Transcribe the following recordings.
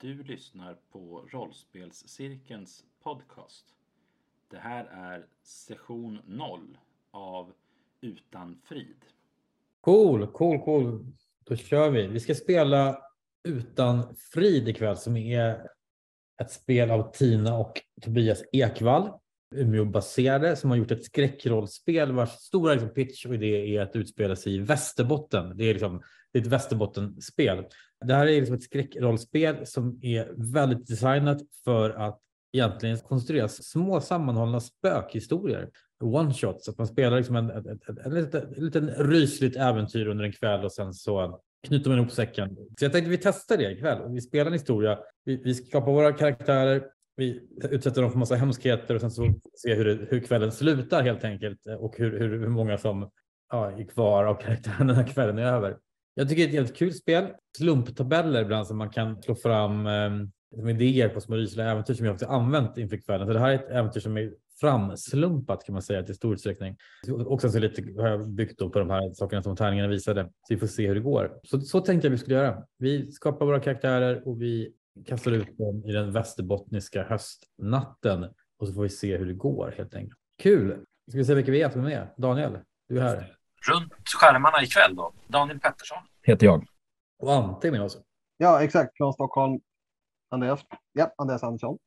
Du lyssnar på Rollspelscirkelns podcast. Det här är session 0 av Utan frid. Cool, cool, cool. Då kör vi. Vi ska spela Utan frid ikväll som är ett spel av Tina och Tobias Ekvall. Umeåbaserade som har gjort ett skräckrollspel vars stora liksom, pitch och idé är att utspela sig i Västerbotten. Det är, liksom, det är ett Västerbottenspel. Det här är liksom ett skräckrollspel som är väldigt designat för att egentligen konstrueras små sammanhållna spökhistorier. One shots, att man spelar liksom en, ett, en, en, liten rysligt äventyr under en kväll och sen så knyter man ihop säcken. Så jag tänkte vi testar det ikväll. Vi spelar en historia. Vi, vi skapar våra karaktärer. Vi utsätter dem för massa hemskheter och sen så ser hur, det, hur kvällen slutar helt enkelt och hur, hur, hur många som ja, är kvar av karaktärerna när kvällen är över. Jag tycker det är ett jävligt kul spel. Slumptabeller ibland som man kan slå fram eh, idéer på små rysliga äventyr som jag också använt inför kvällen. Så det här är ett äventyr som är framslumpat kan man säga till stor utsträckning. Och sen så lite har jag byggt på de här sakerna som tärningarna visade. Så vi får se hur det går. Så, så tänkte jag vi skulle göra. Vi skapar våra karaktärer och vi kastar ut dem i den västerbottniska höstnatten och så får vi se hur det går helt enkelt. Kul! Ska vi se vilka vi är som är med? Daniel, du är här. Runt skärmarna ikväll då. Daniel Pettersson heter jag. Och Ante med oss. Ja, exakt. Från Stockholm. Andreas. Ja, Andreas Andersson.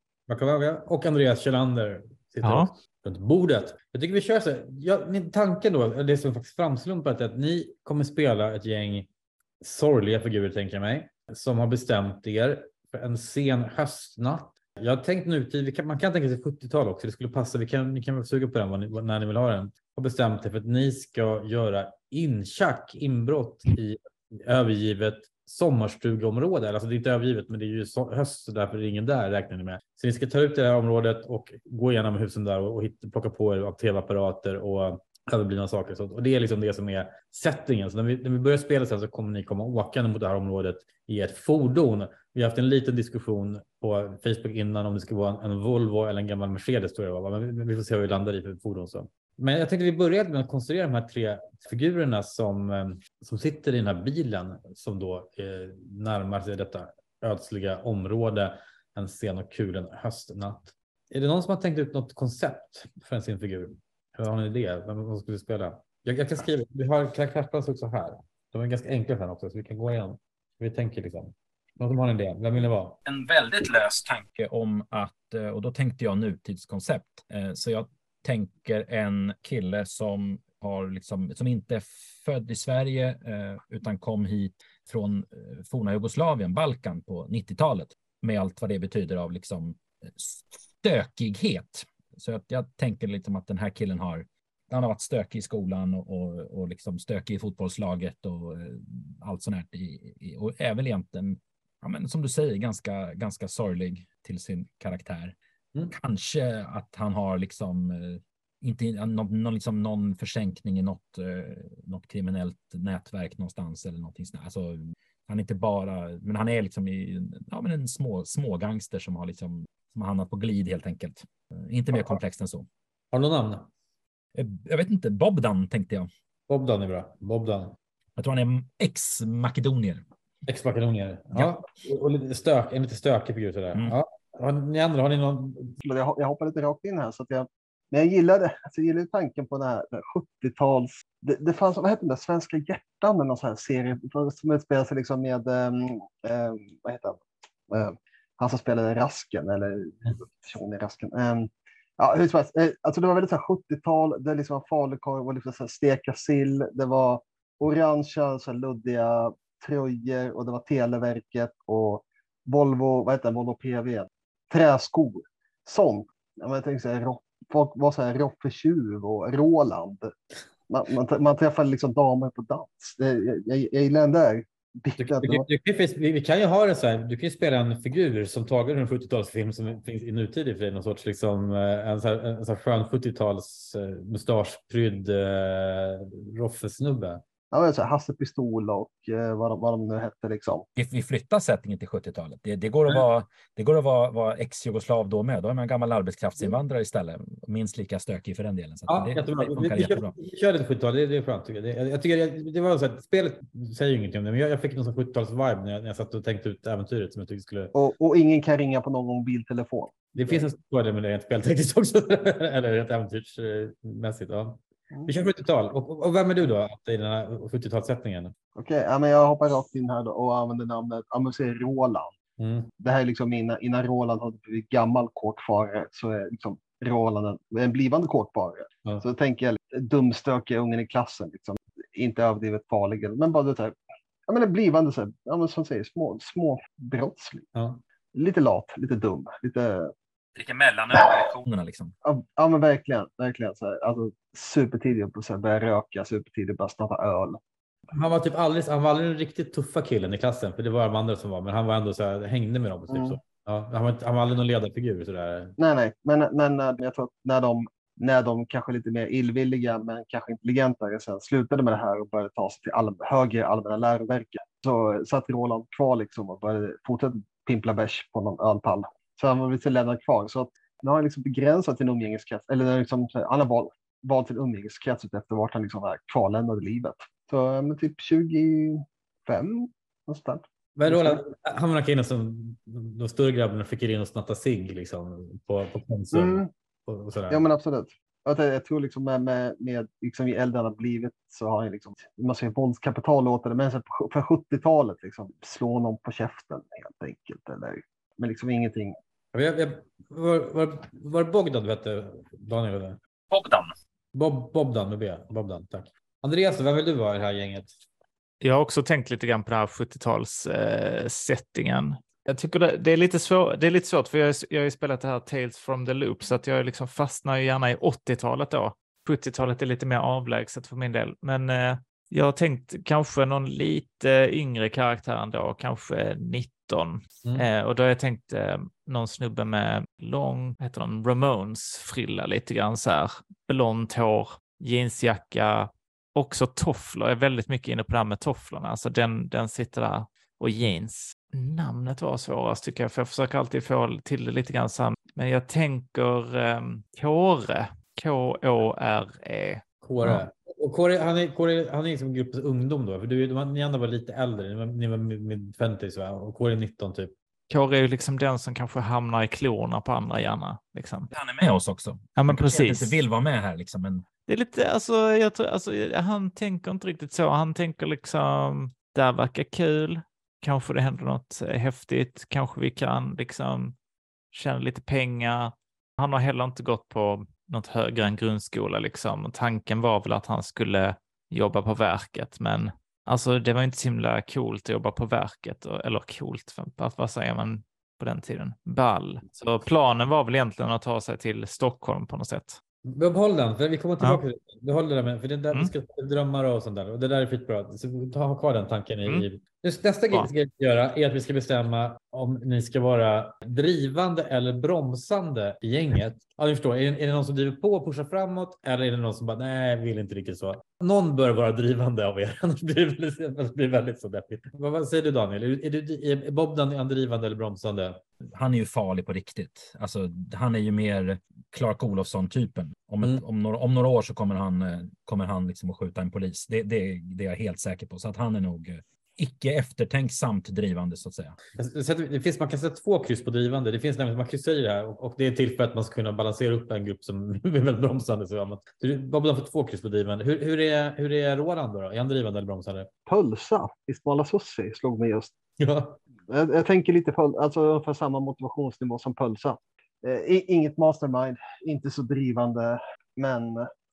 Och Andreas Kjellander sitter ja. runt bordet. Jag tycker vi kör så. Ja, tanken då, det som faktiskt framslumpat är att ni kommer spela ett gäng sorgliga figurer tänker jag mig, som har bestämt er för en sen höstnatt. Jag har tänkt nutid, man kan tänka sig 70-tal också, det skulle passa. Vi kan, ni kan väl suga på den ni, när ni vill ha den. Har bestämt er för att ni ska göra inchack, inbrott i övergivet sommarstugeområde. Alltså det är inte övergivet, men det är ju höst så därför är det ingen där räknar ni med. Så ni ska ta ut det här området och gå igenom husen där och, och hitta, plocka på er av tv-apparater och överblivna saker. Så, och det är liksom det som är settingen. Så när vi, när vi börjar spela sen så kommer ni komma åkande mot det här området i ett fordon. Vi har haft en liten diskussion på Facebook innan om det ska vara en, en Volvo eller en gammal Mercedes tror jag Men vi, vi får se vad vi landar i för fordon. Så. Men jag tänkte vi börjar med att konstruera de här tre figurerna som, eh, som sitter i den här bilen som då eh, närmar sig detta ödsliga område en sen och kulen höstnatt. Är det någon som har tänkt ut något koncept för sin figur? Har ni det? Vem man skulle spela? Jag, jag kan skriva. Vi har karaktärsplats också här. De är ganska enkla sen också, så vi kan gå igen. Vi tänker liksom. Någon som har en idé? Vem vill ni vara? En väldigt lös tanke om att, eh, och då tänkte jag nutidskoncept. Eh, så jag tänker en kille som har liksom, som inte är född i Sverige eh, utan kom hit från forna Jugoslavien, Balkan på 90-talet med allt vad det betyder av liksom stökighet. Så att jag tänker liksom att den här killen har han har varit stökig i skolan och, och, och liksom stökig i fotbollslaget och eh, allt sånt här. I, i, och är väl egentligen, ja, men som du säger, ganska, ganska sorglig till sin karaktär. Mm. Kanske att han har liksom eh, inte någon, någon, liksom någon försänkning i något, eh, något kriminellt nätverk någonstans eller någonting sånt. Alltså, han är inte bara, men han är liksom i, ja, men en små, små gangster som har liksom som har hamnat på glid helt enkelt. Eh, inte mer komplext än så. Har du något namn? Jag vet inte, Bobdan tänkte jag. Bobdan är bra. Bobdan. Jag tror han är ex-makedonier. Ex-makedonier. Ja. ja. Och lite stök, en lite stökig figur sådär. Mm. Ja. Har ni andra, har ni någon? Jag, hoppar lite rakt in här så att jag, men jag gillade, alltså jag gillade tanken på den här 70-tals, det, det, fanns, vad hette det, Svenska hjärtan eller någon sån här serie som utspelar sig liksom med, um, vad heter han, uh, han som spelade Rasken eller person i Rasken. Um, ja, hur som helst, eh, alltså det var väldigt 70-tal, det liksom var falukorv och liksom steka sill, det var orangea, så luddiga tröjor och det var Televerket och Volvo, vad heter det, Volvo PV, träskor, sånt. Jag tänkte säga, folk var så här Roffe Tjuv och Roland. Man, man, man träffade liksom damer på dans. Det, jag, jag, jag gillar den där. Du, du, du, vi kan ju ha det så här. Du kan ju spela en figur som tagit en 70-talsfilm som finns i nutid i för någon sorts liksom eh, en så här, en så här skön 70-tals uh, mustaschprydd uh, Roffe-snubbe. Ja, men så här, Hasse Pistol och eh, vad, de, vad de nu hette liksom. Vi, vi flyttar sättningen till 70-talet. Det, det går att vara, det går att vara, vara ex-jugoslav då med. Då är man en gammal arbetskraftsinvandrare istället. Minst lika stökig för den delen. Så Ja, det, jättebra. det Vi, funkar vi, jättebra. vi kör lite 70-tal, det, det är skönt. Tycker jag. Det, jag tycker det, det var så att spelet säger ju ingenting om det, men jag, jag fick någon sån 70-tals-vibe när jag, när jag satt och tänkte ut äventyret som jag tyckte skulle... Och, och ingen kan ringa på någon mobiltelefon. Det finns en fördel med det rent speltekniskt också, eller rent äventyrsmässigt. Ja. Vi kör 70-tal. Och, och- vem är du då i den här 70-talssättningen? Okej, ja, men jag hoppar rakt in här då och använder namnet ja, men säg Roland. Mm. Det här är liksom innan, innan Roland hade blivit gammal kåkfarare så är liksom Roland en, en blivande kåkfarare. Ja. Så tänker jag dumstökiga ungen i klassen, liksom. inte överdrivet farlig, men bara det här, ja, men en blivande, så här, ja, men som säger, små, små brottsling. Ja. Lite lat, lite dum, lite, Dricka mellanöl på lektionerna liksom. ja, ja men verkligen, verkligen så här, alltså supertidigt att så börja röka, supertidigt börja snappa öl. Han var typ aldrig, han var aldrig den riktigt tuffa killen i klassen, för det var de andra som var, men han var ändå så här, hängde med dem. Typ Mm. så. Ja, han, var han var aldrig någon ledarfigur sådär. Nej, nej, men, men eh, jag tror att när de, när de kanske lite mer illvilliga, men kanske intelligentare sen slutade med det här och började ta sig till all, högre allmänna läroverket så satt Roland kvar liksom och började fortsätta pimpla bärs på någon ölpall. Så han var lite lämnad kvar. Så att nu har han liksom begränsat sin umgängeskrets, eller liksom, han har valt, valt sin umgängeskrets efter vart han liksom är kvarlämnad i livet. Så men typ 25 någonstans. Men Roland, han var killen som de större grabbarna fick in och snatta cigg liksom på, på Konsum. Mm. Och, och. Ja, men absolut. Jag, jag tror liksom med, med, med liksom ju äldre han har blivit så har han liksom, man säger våldskapital låter det, men på- för 70-talet liksom slå någon på käften helt enkelt. Eller, men liksom ingenting. Jag, jag, var, var, var Bogdan du hette, Daniel? Bogdan. Bob, Bobdan med B. Bobdan, tack. Andreas, vem vill du vara i det här gänget? Jag har också tänkt lite grann på den här 70-tals-settingen. jag tycker det, det, är lite svår, det är lite svårt, för jag, har- jag har ju spelat det här Tales from the Loop, så att jag liksom fastnar ju gärna i 80-talet då. 70-talet är lite mer avlägset för min del, men eh, jag har tänkt kanske någon lite yngre karaktär ändå, kanske 19. Mm. Eh, och då har jag tänkt eh, någon snubbe med lång, vad heter de, Ramones-frilla lite grann så här, blont hår, jeansjacka, också tofflor. Jag är väldigt mycket inne på det här med tofflorna, alltså den, den sitter där och jeans. Namnet var svårast tycker jag, för jag försöker alltid få till det lite grann här. Men jag tänker um, Kåre, K-O-R-E. Kåre. Och Kåre, han är, Kåre, han är liksom gruppens ungdom då, för du, ni andra var lite äldre, ni var, ni var mid- mid 50 va? och Kåre är 19 typ. Kåre är ju liksom den som kanske hamnar i klorna på andra gärna. Liksom. Han är med oss också. Ja, men precis. inte vill vara med här liksom, men Det är lite, alltså, jag tror, alltså, han tänker inte riktigt så. Han tänker liksom, det här verkar kul. Kanske det händer något eh, häftigt. Kanske vi kan liksom tjäna lite pengar. Han har heller inte gått på något högre än grundskola liksom. Tanken var väl att han skulle jobba på verket, men alltså det var inte så himla coolt att jobba på verket. Eller coolt, vad, säger man på den tiden? Ball. Så planen var väl egentligen att ta sig till Stockholm på något sätt. Behåll den, för vi kommer tillbaka Ja. till det. Behåll det där med, för det där, Mm. vi ska drömmar och sånt där. Och det där är skitbra. Så ta ha kvar den tanken i. Mm. Nästa grej vi ska göra är att vi ska bestämma om ni ska vara drivande eller bromsande i gänget. Ja, ni förstår. Är det, är det någon som driver på och pushar framåt eller är det någon som bara nej, vill inte riktigt så. Någon bör vara drivande av er, annars blir det annars blir det väldigt så deppigt. Vad, vad säger du Daniel? Är, är, du, är Bobdan är drivande eller bromsande? han är ju farlig på riktigt. Alltså, han är ju mer Clark Olofsson-typen. Om, Mm. om, några, om några år så kommer han, eh, kommer han liksom att skjuta en polis. Det, det, det är jag helt säker på. Så att han är nog eh, icke eftertänksamt drivande så att säga. Sätter- Det finns, man kan sätta två kryss på drivande. Det finns nämligen, man kryssar i det här och, och det är till för att man ska kunna balansera upp en grupp som är väldigt bromsande. Så, du, Bobdan får två kryss på drivande. Hur, hur, är, hur är Roland då? Är han drivande eller bromsande? Pölsa i Smala Sussi slog mig just. Ja. Jag, jag tänker lite på alltså ungefär samma motivationsnivå som Pölsa. Eh, inget mastermind, inte så drivande, men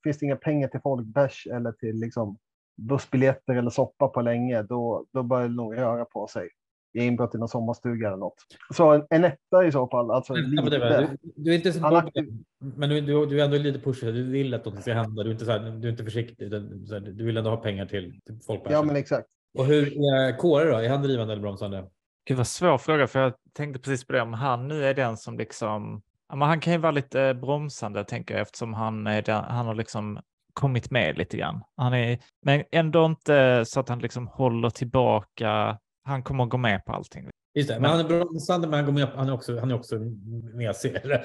finns det inga pengar till folkbärs eller till liksom bussbiljetter eller soppa på länge, då, då börjar det nog röra på sig. I inbrott i någon sommarstuga eller något. Så en, en etta i så fall, alltså Ja, lite. Du, du är inte så Bobdan, men du, du, du är ändå lite pushig. Du vill att något ska hända. Du är inte, så här, du är inte försiktig. utan så här, Du vill ändå ha pengar till, till folkbärsen. Ja, men exakt. Och hur är Kåre då? Är han drivande eller bromsande? Gud vad svår fråga, för jag tänkte precis på det om han nu är den som liksom, ja, men han kan ju vara lite bromsande tänker jag eftersom han är den, han har liksom kommit med lite grann. Han är, men ändå inte så att han liksom håller tillbaka. Han kommer att gå med på allting. Just det, men han är bromsande, men han, går med, han är också, han är också eller?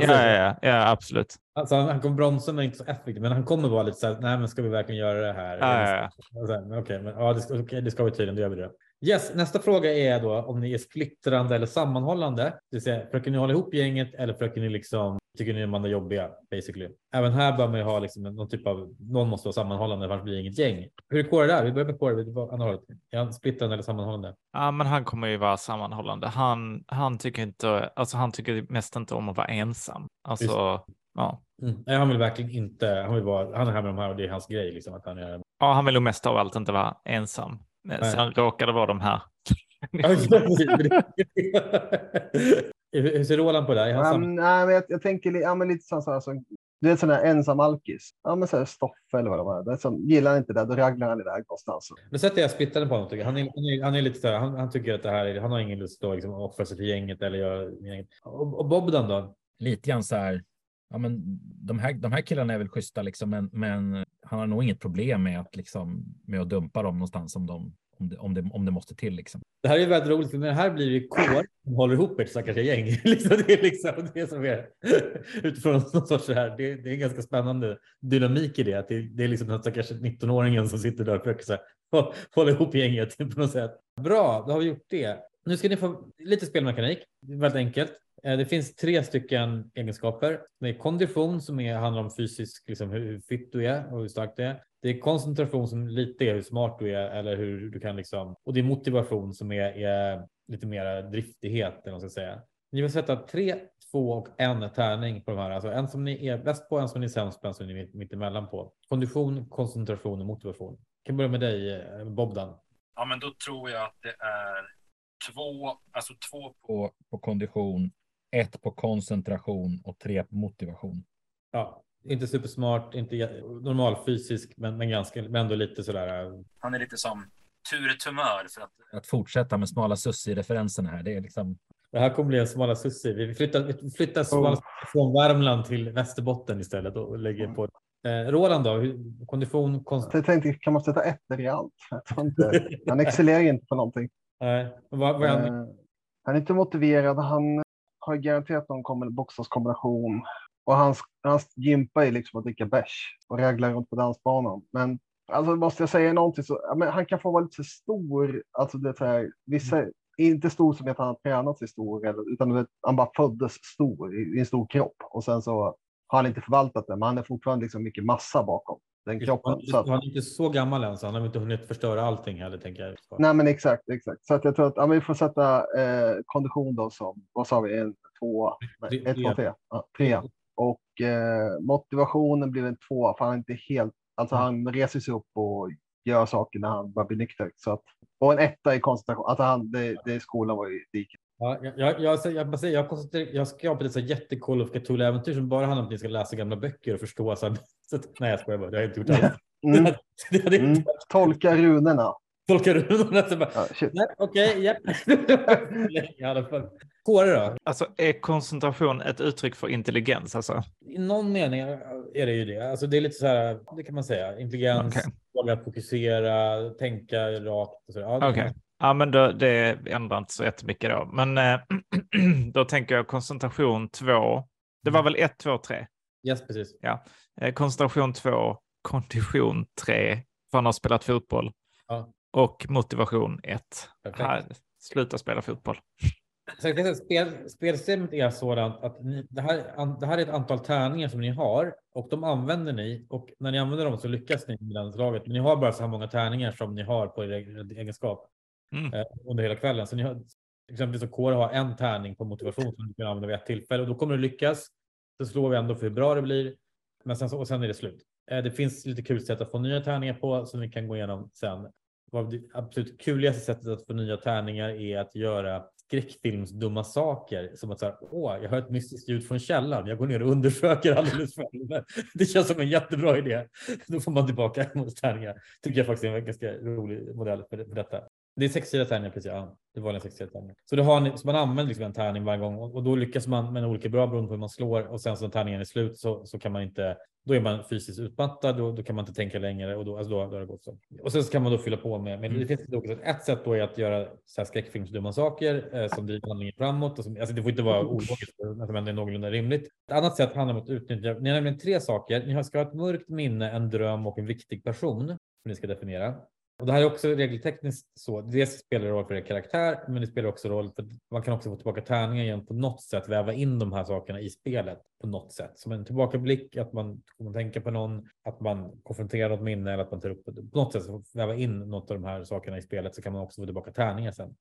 Ja, ja, ja, absolut. Alltså, han, han kommer bromsa men inte så effektivt. Men han kommer vara lite så här, nej men ska vi verkligen göra det här? Ja, ja, ja. Okej, men ja, det, ska- okej, det ska vi tydligen, då gör vi det. Yes, nästa fråga är då om ni är splittrande eller sammanhållande. Det vill säga, försöker ni hålla ihop gänget eller försöker ni liksom, tycker ni att man är jobbiga basically? Även här bör man ju ha liksom någon typ av, någon måste vara sammanhållande annars blir det inget gäng. Hur är Kåre där? Vi börjar med Kåre. Är han splittrande eller sammanhållande? Ja, men han kommer ju vara sammanhållande. Han, han tycker inte, alltså han tycker mest inte om att vara ensam. Alltså, ja. Mm. Nej, han vill verkligen inte, han vill vara, han är här med de här och det är hans grej liksom att han är ja, han vill nog mest av allt inte vara ensam. Men Nej. Sen råkar det vara de här. Hur ser Roland på det? här? Är sam- men, nej, men jag, jag tänker ja, men lite så här, så, du vet sån där ensam alkis. Ja, men så här, Stoffe eller vad det var. Det är som, gillar han inte det, då raglar han iväg någonstans. Nu sätter jag splittaren på honom. tycker. Han är, han är, han är lite så här, han, han tycker att det här är, han har ingen lust att liksom, offra sig för gänget eller göra gänget. Och, och Bobdan då? lite grann så här. Ja, men de här, de här killarna är väl schyssta liksom, men, men han har nog inget problem med att liksom med att dumpa dem någonstans om de om det, om det, om det måste till liksom. Det här är väldigt roligt, för det här blir ju kår som håller ihop ett stackars gäng. liksom, det är liksom det som är utifrån någon sorts här. Det, det är en ganska spännande dynamik i det. Att det, det är liksom den stackars 19-åringen som sitter där och försöker så här, hålla ihop gänget på något sätt. Bra, då har vi gjort det. Nu ska ni få lite spelmekanik. Väldigt enkelt. Eh, det finns tre stycken egenskaper. Det är kondition som är, handlar om fysisk, liksom hur hur fit du är och hur stark du är. Det är koncentration som lite är hur smart du är eller hur du kan liksom. Och det är motivation som är, är lite mer driftighet eller vad man ska säga. Ni vill sätta tre, två och en tärning på de här. Alltså en som ni är bäst på, en som ni är sämst på, en som ni är mitt, mitt emellan på. Kondition, koncentration och motivation. Jag kan börja med dig eh, Bobdan. Ja, men då tror jag att det är två, alltså två på, på kondition, ett på koncentration och tre på motivation. Ja, inte supersmart, inte normal fysisk, men, men ganska, men ändå lite sådär. eh, Han är lite som Ture Tumör för att, att fortsätta med smala Sussi-referenserna här. Det är liksom Det här kommer bli en smala sussi. Vi flyttar, vi flyttar smala Sussi från Värmland till Västerbotten istället och lägger på. Eh, Roland då? Kondition, konst... Jag tänkte, kan man sätta ettor i allt? Han excellerar inte på någonting. Nej, vad, vad är han? Eh, han är inte motiverad. Han har garanterat någon kombi- bokstavskombination. Och hans, hans gympa är liksom att dricka bärs och ragla runt på dansbanan. Men alltså måste jag säga någonting så, ja, men han kan få vara lite stor. Alltså det är här, vissa, inte stor som att han har tränat sig stor, eller, utan vet, han bara föddes stor i, i en stor kropp. Och sen så har han inte förvaltat det, men han är fortfarande liksom mycket massa bakom den kroppen. Han, Så att, han är inte så gammal än, så han har inte hunnit förstöra allting heller, tänker jag. Nej, men exakt, exakt. Så att jag tror att ja, vi får sätta eh, kondition då som, vad sa vi, en två, Tre- nej, ett, två, tre. ja, tre. Och eh, motivationen blir en två, för han är inte helt, alltså han reser sig upp och gör saker när han bara blir nykter. Så att, och en etta i koncentration, alltså han, det, det skolan var ju diket. Ja, jag, jag, jag, jag, jag, jag, koncentrerar- jag skapat ett så jätte Call of Cthulhu-äventyr som bara handlar om att ni ska läsa gamla böcker och förstå. Så, att- så att, nej, jag skojar bara. Det har jag inte gjort alls. Mm, Det hade mm. inte Tolka runorna. tolkat runorna. så bara, Ja, shit. Nej, okej, japp. Kåre då? Alltså är koncentration ett uttryck för intelligens? Alltså? I någon mening är det ju det. Alltså det är lite så här, det kan man säga. Intelligens, Okej. våga fokusera, tänka rakt. Och så. Ja, det- Okej. Ja, men då, det ändrar inte så jättemycket då. Men eh, då tänker jag koncentration 2. Det var väl 1, 2, 3? Yes, precis. Eh, koncentration 2, kondition 3, för han har spelat fotboll. Ja. Och motivation 1. Perfekt. Sluta spela fotboll. Så kan säga, spel, spelsystemet är sådant att ni, det, här, an- det här är ett antal tärningar som ni har och de använder ni och när ni använder dem så lyckas ni med landslaget. Men ni har bara så här många tärningar som ni har på er egen egenskap Mm. Eh, under hela kvällen. Så ni har, exempelvis så Kåre har en tärning på motivation som du kan använda vid ett tillfälle och då kommer du lyckas. Så slår vi ändå för hur bra det blir. Men sen, så, och sen är det slut. Eh, det finns lite kul sätt att få nya tärningar på som vi kan gå igenom sen. Vad Det absolut kuligaste sättet att få nya tärningar är att göra skräckfilmsdumma saker. Som att säga, åh, jag hör ett mystiskt ljud från källan. Jag går ner och undersöker alldeles själv. Det känns som en jättebra idé. Då får man tillbaka mot tärningar. Tycker jag faktiskt är en ganska rolig modell för detta. Det är sexsidiga tärningar precis. Ja, det var en sexsidiga tärningar. Så, du har, ni- så man använder liksom en tärning varje gång och, och då lyckas man med olika bra beroende på hur man slår och sen så när tärningen är slut så, så kan man inte. Då är man fysiskt utmattad och då kan man inte tänka längre och då, alltså då, då har det gått så. Och sen så kan man då fylla på med. Men det finns då också ett sätt då är att göra så här skräckfilmsdumma saker eh, som driver handlingen framåt. Och som, alltså det får inte vara ologiskt, men det är någorlunda rimligt. Ett annat sätt handlar om att utnyttja. Ni har nämligen tre saker. Ni har- ska ha ett mörkt minne, en dröm och en viktig person som ni ska definiera. Och det här är också regeltekniskt så. Det spelar roll för er karaktär, men det spelar också roll för man kan också få tillbaka tärningar igen på något sätt, väva in de här sakerna i spelet på något sätt. Som en tillbakablick, att man kommer tänka på någon, att man konfronterar något minne eller att man tar upp på något sätt väva in något av de här sakerna i spelet så kan man också få tillbaka tärningar sen.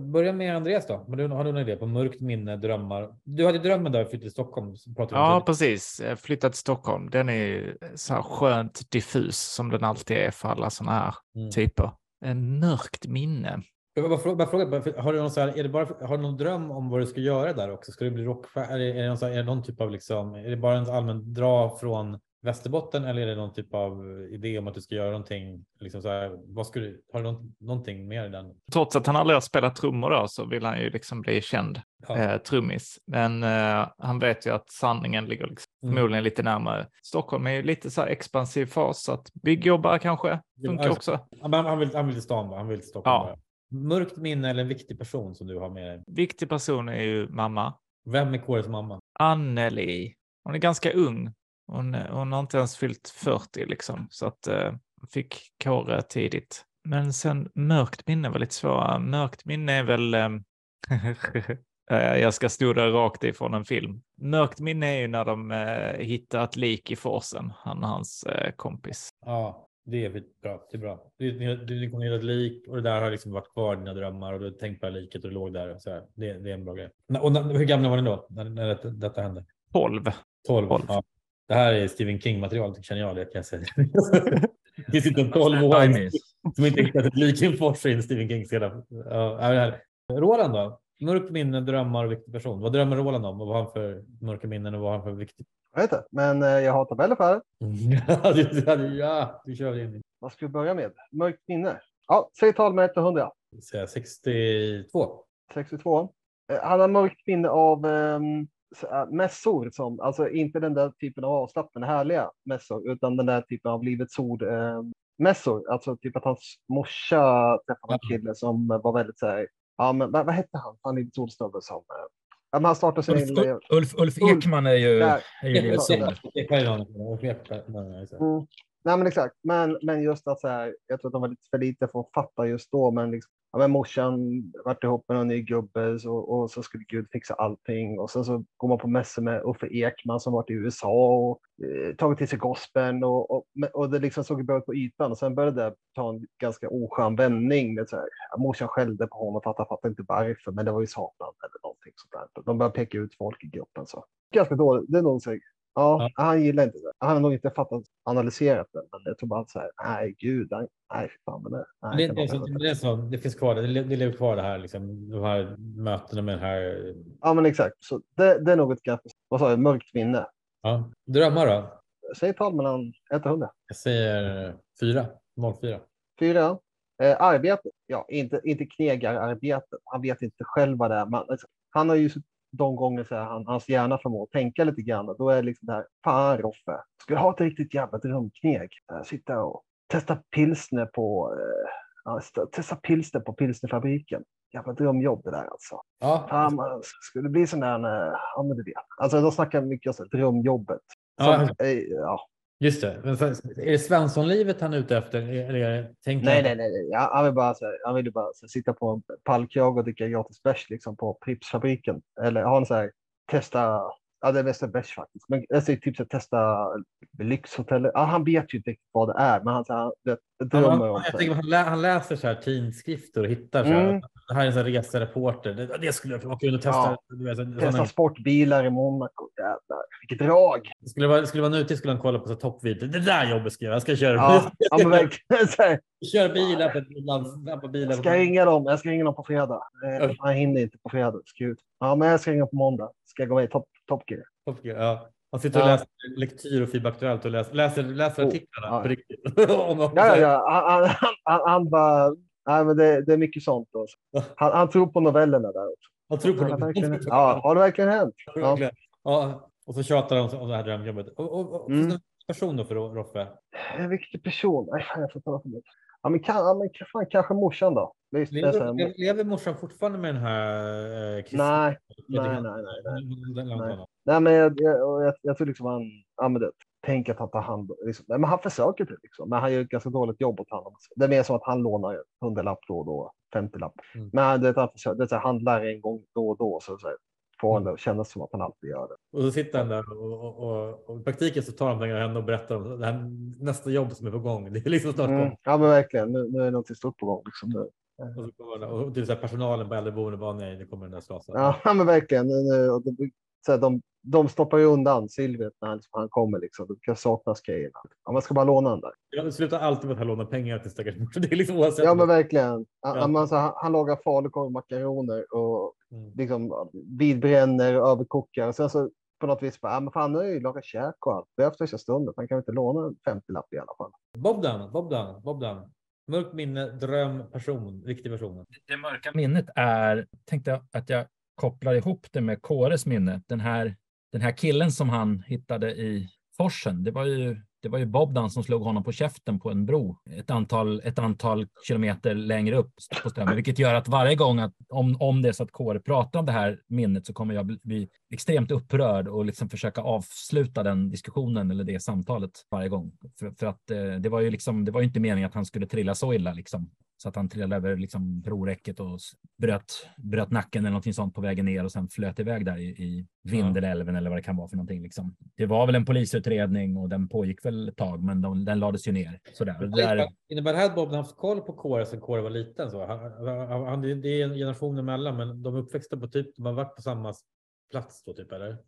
Börja med Andreas då. Har du, har du någon idé på mörkt minne, drömmar? Du hade drömmen där flyttade till Stockholm. Ja, precis. Jag flyttat till Stockholm. Den är så här skönt diffus som den alltid är för alla sådana här Mm. typer. En mörkt minne. Jag vill bara fråga, bara fråga, bara- har du någon så här, är det bara, har du någon dröm om vad du ska göra där också? Ska du bli rockstjärna? Är det, är det någon, så här, är det någon typ av liksom, är det bara en allmän dra från Västerbotten eller är det någon typ av idé om att du ska göra någonting? Liksom så här, vad ska du, har du någon, någonting mer i den? Trots att han aldrig har spelat trummor då så vill han ju liksom bli känd Ja. eh, trummis. Men eh, han vet ju att sanningen ligger liksom Mm. förmodligen lite närmare. Stockholm är ju lite så här expansiv fas så att byggjobbare kanske funkar alltså- också. Han, han, vill, han vill till stan, han vill till Stockholm. Ja. Mörkt minne eller en viktig person som du har med dig? Viktig person är ju mamma. Vem är Kåres mamma? Anneli. Hon är ganska ung. Hon, hon har inte ens fyllt 40 liksom, så att eh, fick Kåre tidigt. Men sen mörkt minne var lite svårare. Mörkt minne är väl... eh, jag ska stora rakt ifrån en film. Mörkt minne är ju när de eh, hittar ett lik i forsen, han och hans eh, kompis. Ja, det är bra. Det är bra. Du, du, du kommer hitta ett lik och det där har liksom varit kvar i dina drömmar och du har tänkt på det här liket och det låg där. Och så. Det, det är en bra grej. Och när, hur gamla var ni då när, när detta, detta hände? 12. 12. Tolv. Ja. Det här är Stephen King-material, känner jag det kan jag säga. det inte en 12-åring som inte hittat ett lik i en Stephen King sedan. Ja. Roland då? Mörkt minne, drömmar och viktig person. Vad drömmer Roland om? Och vad har han för mörka minnen och vad har han för viktig? Jag vet inte, men eh, jag har tabeller för det. ja, du, ja, du kör in. Vad ska vi börja med? Mörkt minne. Ja, säg tal med 1 till 100. Säga 62. 62. Eh, Han har mörkt minne av um, mässor, som, alltså inte den där typen av avslappnade härliga mässor, utan den där typen av Livets ord eh, mässor. Alltså typ att hans morsa träffade en kille som var väldigt så här, ja men vad, vad hette han? Han Livets ordsnubbe som, eh, ja, men han startade sin Ulf, egen... Ulf, Ulf Ekman är ju, Där. är ju. Mm. Nej, men exakt. Men, men just att så här, jag tror att de var lite för lite för att fatta just då. Men, liksom, ja, men morsan vart ihop med någon ny gubbe och, och så skulle Gud fixa allting. Och sen så går man på mässor med Uffe Ekman som varit i USA och eh, tagit till sig gospeln. Och, och, och det liksom såg bra ut på ytan. Och sen började det ta en ganska oskön vändning. Med så här, ja, morsan skällde på honom för att han fattade inte varför. Men det var ju Satan eller någonting sånt där. De började peka ut folk i gruppen. Så. Ganska dåligt. Det är nog här, Ja, han gillar inte det. Han har nog inte fattat analyserat det. Men jag tror bara så här, nej gud, nej, nej, fan. Men det, nej, Det, det, inte. det, är så, det finns kvar, det, det lever kvar det här, liksom, de här mötena med den här. Ja, men exakt. Så det, det är nog ett ganska, vad sa jag, mörkt minne. Ja. Drömmar då? Säg tal mellan 1 och 100. Jag säger fyra, 04. Fyra. Eh, arbete. Ja, inte, inte knegararbete. Han vet inte själv vad det är. Man, alltså, han har ju de gånger så här, han, hans hjärna förmår tänka lite grann. Då är det liksom det här, fan Roffe, skulle ha ett riktigt jävla drömkneg. Eh, sitta och testa pilsner på, st- testa pilsner på pilsnerfabriken. Jävla drömjobb det där alltså. Ja, Fan, man skulle bli sån där, eh, ja men du vet. Alltså de snackar mycket om drömjobbet. Som, Ja. ja. Just det. Men är det Svenssonlivet han är ute efter? Eller tänker Nej, nej, nej. nej. Han vill bara, här, han vill bara här, sitta på en pallkrage och dricka gratis bärs liksom, på Prippsfabriken. Eller ha en så här, testa, ja det är bästa bärs faktiskt. Men jag säger typ här, testa lyxhotell. Ja, han vet ju inte vad det är, men han, han det, drömmer om han, tänker, här. han, lä, han läser så här tidskrifter och hittar så här. Mm. Det här är en sån resereporter. Det, det skulle jag vara kul att testa. Ja. Du vet, så- Testa såna- sportbilar i Monaco. Jävlar, vilket drag! skulle det vara, skulle det vara nutid skulle han kolla på så toppvideo. Det där jobbet ska jag. Jag ska köra. Ja, ja men verkligen. Kör bilar på land, på bilar. Jag ska ringa dem. Jag ska ringa dem på fredag. Eh, Jag hinner inte på fredag. Ska ut. Ja, men jag ska ringa på måndag. Ska jag gå med i Top, top Gear? Top Gear, Ja. Han sitter och Ja. läser lektyr och Aktuellt och läser, läser, läser Oh, artiklarna ja. på riktigt. Ja, ja, ja. Han, han, han, han bara... Nej, men det, det är mycket sånt. Då. Han, han tror på novellerna där också. Han tror på verkligen, ja, har det verkligen hänt? Ja. Ja, och så tjatar de om det här drömjobbet. Och, och, och Mm. person då för Roffe? En viktig person. Nej, fan, jag får ta för mig. Ja, men, kan, ja, men fan, kanske morsan då. Visst, det Lever, lever, morsan fortfarande med den här eh, nej, nej, nej, nej, nej. Den Nej. honom. Nej, men jag, jag, jag, jag tror liksom han, ja, men det, tänk att han tar hand liksom, nej, men han försöker typ, liksom, men han gör ett ganska dåligt jobb att ta hand om sig. Det är mer som att han lånar hundralapp då och då, 50 lapp. Mm. Men det, han, försöker, det är så här, handlar en gång då och då så, så här, får han det att kännas som att han alltid gör det. Och så sitter han där och, och, och, och i praktiken så tar han pengarna henne och berättar om det här nästa jobb som är på gång. Det är liksom snart Mm. mm. Ja, men verkligen. Nu, nu är något stort på gång. Liksom, nu. Och, så kommer det, och typ så här, personalen på äldreboendet bara nej, nu kommer den där slasen. Ja, men verkligen. Nu, och det, så här, de, de stoppar ju undan silvret när han, han kommer. Liksom. Det kan saknas grejerna. Ja, man ska bara låna den där. Jag slutar alltid med att han lånar pengar till stackars morsan. Det är liksom oavsett. Ja, men verkligen. Han, Ja. han, alltså, han, han lagar falukorv och makaroner och Mm. liksom vidbränner, överkokar. Och sen så på något vis bara, ja, men fan, nu har jag ju lagat käk och allt. Det är efter vissa stunder. Han kan inte låna en 50-lapp i alla fall. Bobdan, Bobdan, Bobdan. Mörkt minne, dröm, person, riktig person. Det mörka minnet är, tänkte jag att jag kopplar ihop det med Kåres minne. Den här, den här killen som han hittade i forsen, det var ju, det var ju Bobdan som slog honom på käften på en bro ett antal, ett antal kilometer längre upp på strömmen, vilket gör att varje gång att om, om det är så att Kåre pratar om det här minnet så kommer jag bli, bli extremt upprörd och liksom försöka avsluta den diskussionen eller det samtalet varje gång. För, för att eh, det var ju liksom, det var ju inte meningen att han skulle trilla så illa liksom. Så att han trillade över liksom broräcket och bröt, bröt nacken eller någonting sånt på vägen ner och sen flöt iväg där i, i Vindelälven eller vad det kan vara för någonting. Liksom. Det var väl en polisutredning och den pågick väl ett tag, men de, den lades ju ner. Sådär. Det där, Innebär det här att Bobdan haft koll på Kåre sedan Kåre var liten? Så? Han, han, han, det är en generation emellan, men de är uppväxta på typ, de har varit på samma plats då typ, eller?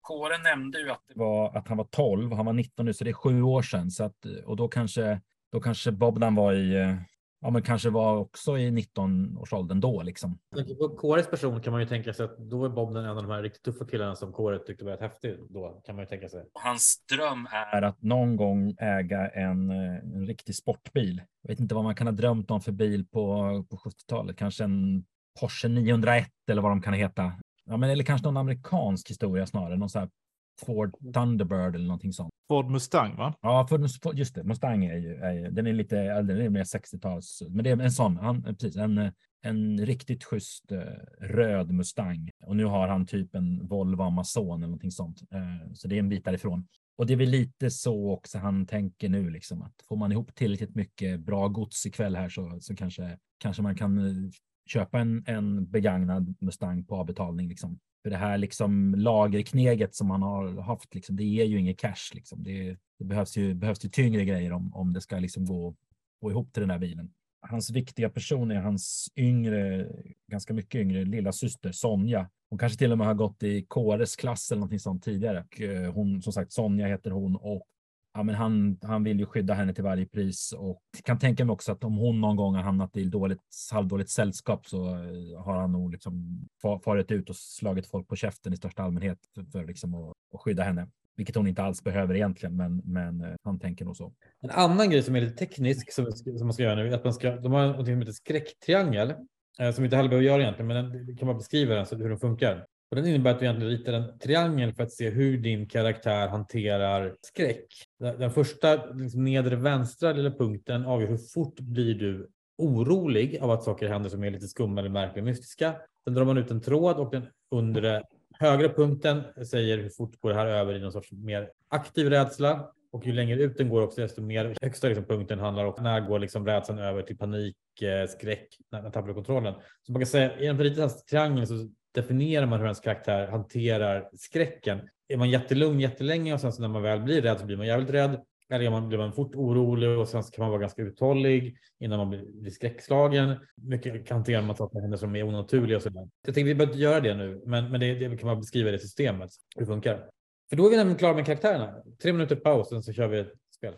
Kåre nämnde ju att, det var, att han var 12 och han var 19 nu, så det är sju år sedan. Så att, och då kanske, då kanske Bobdan var i, eh, ja men kanske var också i 19-årsåldern då liksom. På Kåres person kan man ju tänka sig att då är Bobdan en av de här riktigt tuffa killarna som Kåre tyckte var rätt häftig då, kan man ju tänka sig. Hans dröm är att någon gång äga en, eh, en riktig sportbil. Jag vet inte vad man kan ha drömt om för bil på, på 70-talet. Kanske en Porsche 901 eller vad de kan heta. Ja, men, eller kanske någon amerikansk historia snarare. Någon sån här Ford Thunderbird eller någonting sånt. Ford Mustang, va? Ja, för, just det. Mustang är ju, är ju den är lite äldre, den är mer 60-tals. Men det är en sån, han, precis, en, en riktigt schysst eh, röd Mustang. Och nu har han typ en Volvo Amazon eller någonting sånt. Eh, så det är en bit därifrån. Och det är väl lite så också han tänker nu, liksom att får man ihop tillräckligt mycket bra gods ikväll här så, så kanske, kanske man kan eh, köpa en, en begagnad Mustang på avbetalning. Liksom. För det här liksom lagerkneget som man har haft, liksom, det ger ju inget cash. Liksom. Det, det behövs, ju, behövs ju tyngre grejer om, om det ska liksom gå, gå ihop till den här bilen. Hans viktiga person är hans yngre, ganska mycket yngre lilla syster Sonja. Hon kanske till och med har gått i Kåres klass eller någonting sånt tidigare. Och, eh, hon, som sagt, Sonja heter hon och ja, men han, han vill ju skydda henne till varje pris och kan tänka mig också att om hon någon gång har hamnat i dåligt, halvdåligt sällskap så eh, har han nog liksom farit ut och slagit folk på käften i största allmänhet för, för liksom att, att skydda henne. Vilket hon inte alls behöver egentligen, men, men eh, han tänker nog så. En annan grej som är lite teknisk som, som man ska göra nu är att man ska, de har något som heter skräcktriangel eh, som inte heller behöver göra egentligen, men den, det kan man beskriva den så hur den funkar. Och den innebär att du egentligen ritar en triangel för att se hur din karaktär hanterar skräck. Den, första liksom, nedre vänstra lilla punkten avgör hur fort blir du orolig av att saker händer som är lite skumma eller märkliga mystiska. Sen drar man ut en tråd och den undre högra punkten säger hur fort går det här över i någon sorts mer aktiv rädsla. Och ju längre ut den går också, desto mer högsta liksom, punkten handlar om när går liksom rädslan över till panik, eh, skräck, när när tappar kontrollen. Så man kan säga, i en liten triangel så definierar man hur ens karaktär hanterar skräcken. Är man jättelugn jättelänge och sen så när man väl blir rädd så blir man jävligt rädd. Eller är man, blir man fort orolig och sen så kan man vara ganska uthållig innan man blir, blir skräckslagen. Mycket hanterar man saker händer som är onaturliga och sådär. Jag tänkte vi behöver inte göra det nu, men, men det, det kan man beskriva det systemet, hur det funkar. För då är vi nämligen klara med karaktärerna. Tre minuter paus, sen så kör vi ett spel.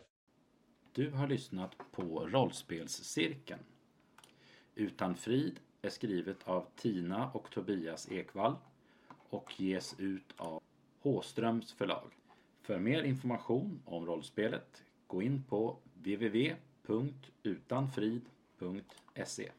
Du har lyssnat på Rollspelscirkeln. Utan frid är skrivet av Tina och Tobias Ekvall och ges ut av Håströms förlag. För mer information om rollspelet, gå in på www.utanfrid.se